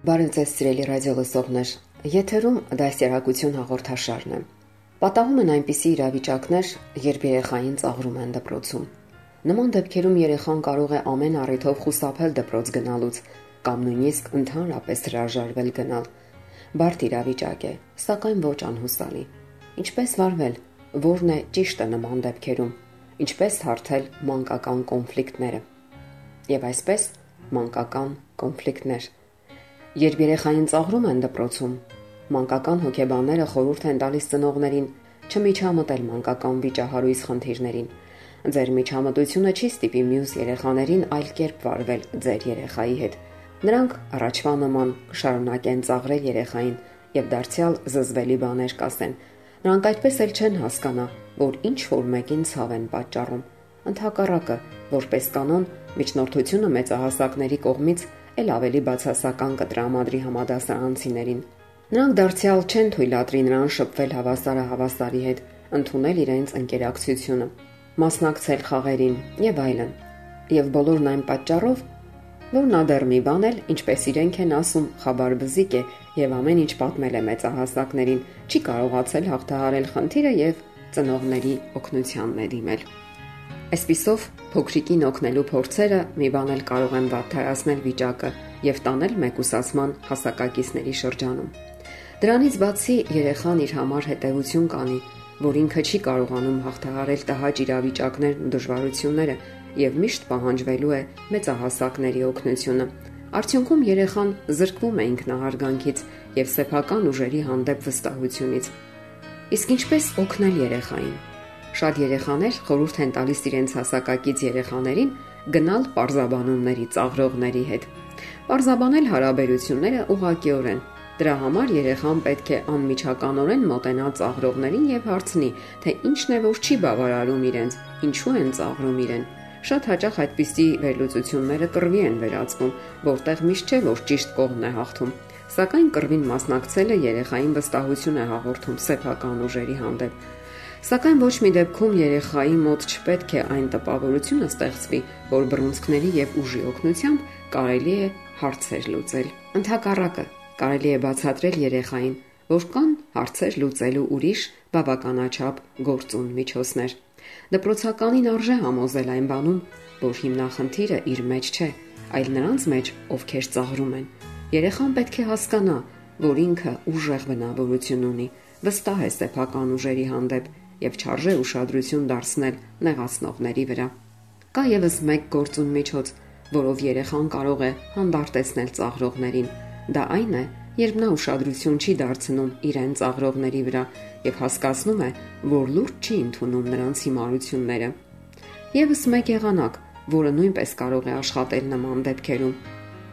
Բարև ձեզ, սիրելի ռադիո լսողներ։ Եթերում դասերակցություն հաղորդաշարն է։ Պատահում են այնպիսի իրավիճակներ, երբ երեխային ծաղրում են դպրոցում։ Նման դեպքերում երեխան կարող է ամեն առիթով խուսափել դպրոց գնալուց կամ նույնիսկ ընդհանրապես հրաժարվել գնալ։ Բարդ իրավիճակ է, սակայն ոչ անհուսալի։ Ինչպես վարվել, որն է ճիշտը նման դեպքերում, ինչպես հարթել մանկական կոնֆլիկտները։ Եվ այսպես մանկական կոնֆլիկտներ Երբ երեխային ծաղրում են դպրոցում, մանկական հոգեբանները խորհուրդ են տալիս ծնողներին չմիջամտել մանկական վիճահարույց խնդիրներին։ Ձեր միջամտությունը չի ստիպի մյուս երեխաներին այլ կերպ վարվել ձեր երեխայի հետ։ Նրանք առաջվա նման կշարունակեն ծաղրել երեխային եւ դարձյալ զզվելի բաներ կասեն։ Նրանք այդպես էլ չեն հասկանա, որ ինչ որ մեկին ցավ են պատճառում։ Ընթակառակը, որպես կանոն, միջնորդությունը մեծահասակների կողմից ել ավելի բացասական կտրամադրի համադասարանցիներին։ Նրանք դարձյալ չեն թույլատրի նրան շփվել հավասարը հավասարի հետ, ընդունել իրենց ընկերակցությունը, մասնակցել խաղերին եւ այլն։ Եվ բոլորն այն պատճառով, որ նա դեռ մի բան էլ, ինչպես իրենք են ասում, խաբար բզիկ է եւ ամեն ինչ պատմել է մեծահասակներին, չի կարողացել հաղթահարել խնդիրը եւ ծնողների օգնությանն է դիմել։ Այսպիսով փոքրիկին օգնելու փորձերը մի բան էլ կարող են վատթարացնել վիճակը եւ տանել մեկուսացման հասակակիցների շրջանում։ Դրանից բացի երեխան իր համար հետևություն կանի, որ ինքը չի կարողանում հաղթահարել տհաճ իրավիճակներն ու դժվարությունները եւ միշտ պահանջվելու է մեծահասակների օգնությունը։ Արդյունքում երեխան զրկվում է ինքնահարգանքից եւ սեփական ուժերի հանդեպ վստահությունից։ Իսկ ինչպես օգնել երեխային։ Շատ երեխաներ խորհուրդ են տալիս իրենց հասակակից երեխաներին գնալ parzabanumների ծաղրողների հետ։ Parzabanել հարաբերությունները ուղղակիորեն։ Դրա համար երեխան պետք է անմիջականորեն մոտենա ծաղրողներին եւ հարցնի, թե ինչն է որ չի բավարարում իրենց, ինչու են ծաղրում իրեն։ Շատ հաճախ այդպիսի վերլուծությունները կռվի են վերածվում, որտեղ միշտ չէ որ ճիշտ կողմն է հաղթում։ Սակայն կռվին մասնակցելը երեխային վստահություն է հաղորդում սեփական ուժերի հանդեպ Սակայն ոչ մի դեպքում երեխայի մոտ չպետք է այն տպավորությունը ստեղծվի, որ բռունցքների եւ ուժի օգնությամբ կարելի է հարցեր լուծել։ Ընթակառակը կարելի է բացատրել երեխային, որ կան հարցեր լուծելու ուրիշ բավականաչափ գործուն միջոցներ։ Դպրոցականին արժե համոզել այն բանում, որ հիմնախնդիրը իր մեջ չէ, այլ նրանց մեջ, ովքեր ծաղրում են։ Երեխան պետք է հասկանա, որ ինքը ուժեղ բնավորություն ունի, վստահ է սեփական ուժերի հանդեպ եւ չարժե ուշադրություն դարձնել նեղացնողների վրա։ Կա եւս մեկ գործուն միջոց, որով երեխան կարող է հանդարտեցնել ծաղրողներին։ Դա այն է, երբ նա ուշադրություն չի դարձնում իրեն ծաղրողների վրա եւ հասկացնում է, որ լուրջ չի ընդունում նրանց հիմարությունները։ Եվս մեկ եղանակ, որը նույնպես կարող է աշխատել նման դեպքերում։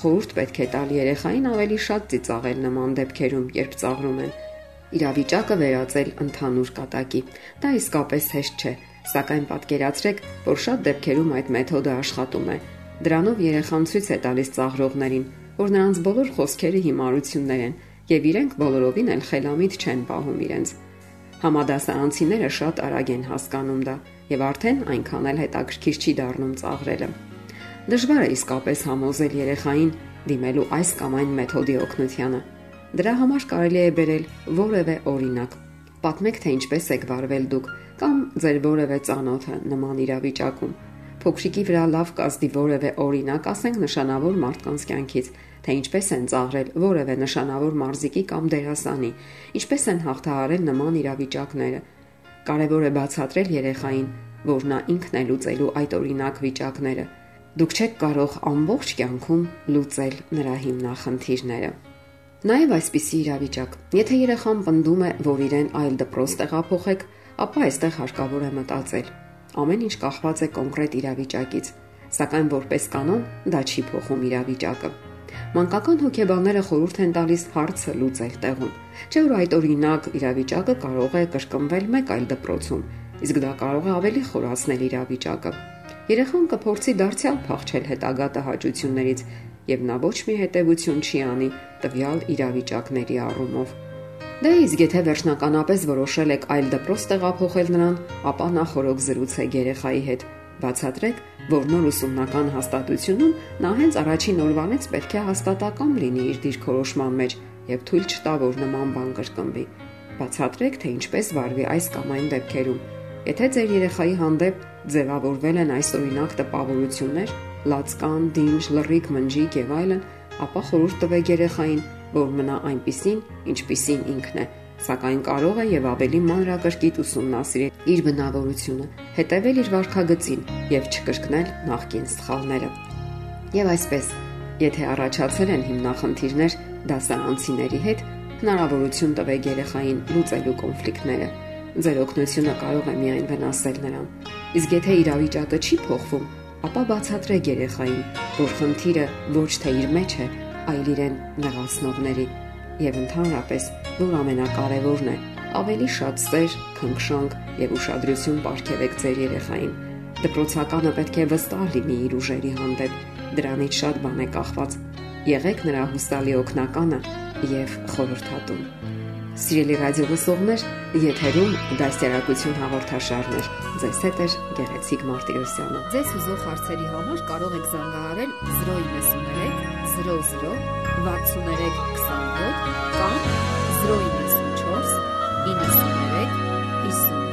Խորհուրդ պետք է տալ երեխային ավելի շատ ծիծաղել նման դեպքերում, երբ ծաղրում են, իրավիճակը վերածել ընդհանուր կատակի։ Դա իսկապես հեշտ չէ, սակայն պատկերացրեք, որ շատ դեպքերում այդ մեթոդը աշխատում է։ Դրանով երեխան ցույց է տալիս ծաղրողներին, որ նրանց բոլոր խոսքերը հիմարություններ են եւ իրենք բոլորովին էլ խելամիտ չեն պահում իրենց։ Համադասարանցիները շատ արագ են հասկանում դա եւ արդեն այնքան էլ հետաքրքիր չի դառնում ծաղրելը։ Դժվար է իսկապես համոզել երեխային դիմելու այս կամ այն մեթոդի օգնությանը Դրա համար կարելի է բերել որևէ օրինակ։ Պատմեք, թե ինչպես եք վարվել դուք կամ ձեր որևէ ծանոթը նման իրավիճակում։ Փոքրիկի վրա լավ կազդի որևէ օրինակ, ասենք նշանավոր մարդկանց կյանքից, թե ինչպես են ծաղրել որևէ նշանավոր մարզիկի կամ դերասանի, ինչպես են հաղթահարել նման իրավիճակները։ Կարևոր է բացատրել երեխային, որ նա ինքն է լուծելու այդ օրինակ վիճակները։ Դուք չեք կարող ամբողջ կյանքում լուծել նրա հիմնախնդիրները։ Նաև այսպիսի իրավիճակ։ Եթե երեխան պնդում է, որ իրեն այլ դպրոց տեղափոխեք, ապա այստեղ հարկավոր է մտածել։ Ամեն ինչ կախված է կոնկրետ իրավիճակից։ սակայն որպես կանոն դա չի փոխում իրավիճակը։ Մանկական հոգեբանները խորհուրդ են տալիս հարցը լուծել տեղում։ Չէ՞ որ այդ օրինակ իրավիճակը կարող է կրկնվել մեկ այլ դպրոցում, իսկ դա կարող է ավելի խորացնել իրավիճակը։ Երեխան կփորձի դարձյալ փախչել հետագա տհաճություններից, եւ նա ոչ մի հետեւություն չի անի տվյալ իրավիճակների առումով։ Դե իսկ եթե վերջնականապես որոշել եք այլ դպրոց տեղափոխել նրան, ապա նախորոք զրուցեք երեխայի հետ Բացատրեք, որ նոր ուսումնական հաստատությունում նա հենց առաջին օրվանից պետք է հաստատակամ լինի իր դիրքորոշման մեջ եւ թույլ չտա, որ նման բան կրկնվի։ Բացատրեք, թե ինչպես վարվի այս կամ այն դեպքերում։ Եթե ձեր երեխայի հանդեպ ձևավորվել են այս օրինակ տպավորություններ, լացկան, դինջ, լռիկ, մնջիկ եւ այլն, ապա խորհուրդ տվեք երեխային, որ մնա այնպիսին, ինչպիսին ինքն է սակայն կարող է եւ ավելի մանրակրկիտ ուսումնասիրել իր բնավորությունը, հետևել իր վարքագծին եւ չկրկնել նախկին սխալները։ Եվ այսպես, եթե առաջացել են հիմնախնդիրներ դասարանցիների հետ, հնարավորություն տվեք երեխային լուծելու կոնֆլիկտները։ Ձեր օգնությունը կարող է միայն վնասել նրան։ Իսկ եթե իրավիճակը չի փոխվում, ապա բացատրեք երեխային, որ խնդիրը ոչ թե իր մեջ է, այլ իրեն նեղացնողների եւ ընդհանրապես, որ ամենակարևորն է, ավելի շատ սեր, քնքշանք եւ ուշադրություն ապարգևեք ձեր երեխային։ Դպրոցականը պետք է վստահ լինի իր ուժերի հանդեպ, դրանից շատ բան է կախված։ Եղեք նրա հուսալի օգնականը եւ խորհրդատուն։ Սիրելի ռադիոլսողներ, եթերում դասերակցություն հաղորդաշարներ։ Ձեզ հետ է Գեղեցիկ Մարտիրոսյանը։ Ձեզ ուզող հարցերի համար կարող եք զանգահարել 093 00 63 27 կամ 094 93 50